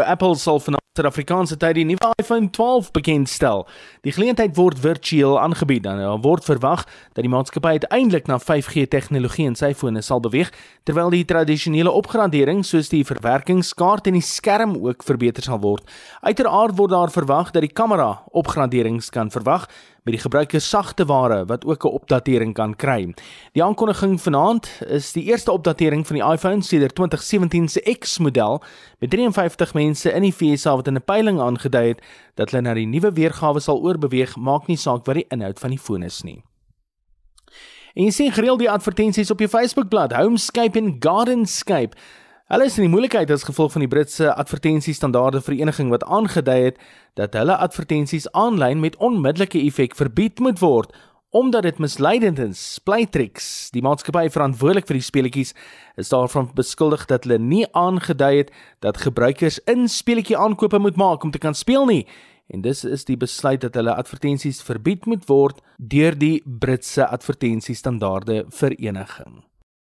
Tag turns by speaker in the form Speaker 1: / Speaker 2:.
Speaker 1: Apple sal vanaand Suid-Afrikaanse tyd die nuwe iPhone 12 bekendstel. Die geleentheid word virtueel aangebied en daar word verwag dat die maatskappy uiteindelik na 5G tegnologie in sy fone sal beweeg, terwyl die tradisionele opgradering soos die verwerkingskaart en die skerm ook verbeter sal word. Uiteraard word daar verwag dat die kamera opgraderings kan verwag met die gebruiker sagte ware wat ook 'n opdatering kan kry. Die aankondiging vanaand is die eerste opdatering van die iPhone sedert 2017 se X-model met 53 mense in die VSA wat in 'n peiling aangedui het dat hulle na die nuwe weergawe sal oorbeweeg, maak nie saak wat die inhoud van die foon is nie. En jy sien gereeld die advertensies op jou Facebookblad, Homescape en Gardenscape. Hulle is in die moeilikheid as gevolg van die Britse advertensiestandaarde vereniging wat aangedui het dat hulle advertensies aanlyn met onmiddellike effek verbied moet word omdat dit misleidend is. Playtrix, die maatskappy verantwoordelik vir die speletjies, is daarvan beskuldig dat hulle nie aangedui het dat gebruikers in speletjie aankope moet maak om te kan speel nie. En dis is die besluit dat hulle advertensies verbied moet word deur die Britse advertensiestandaarde vereniging.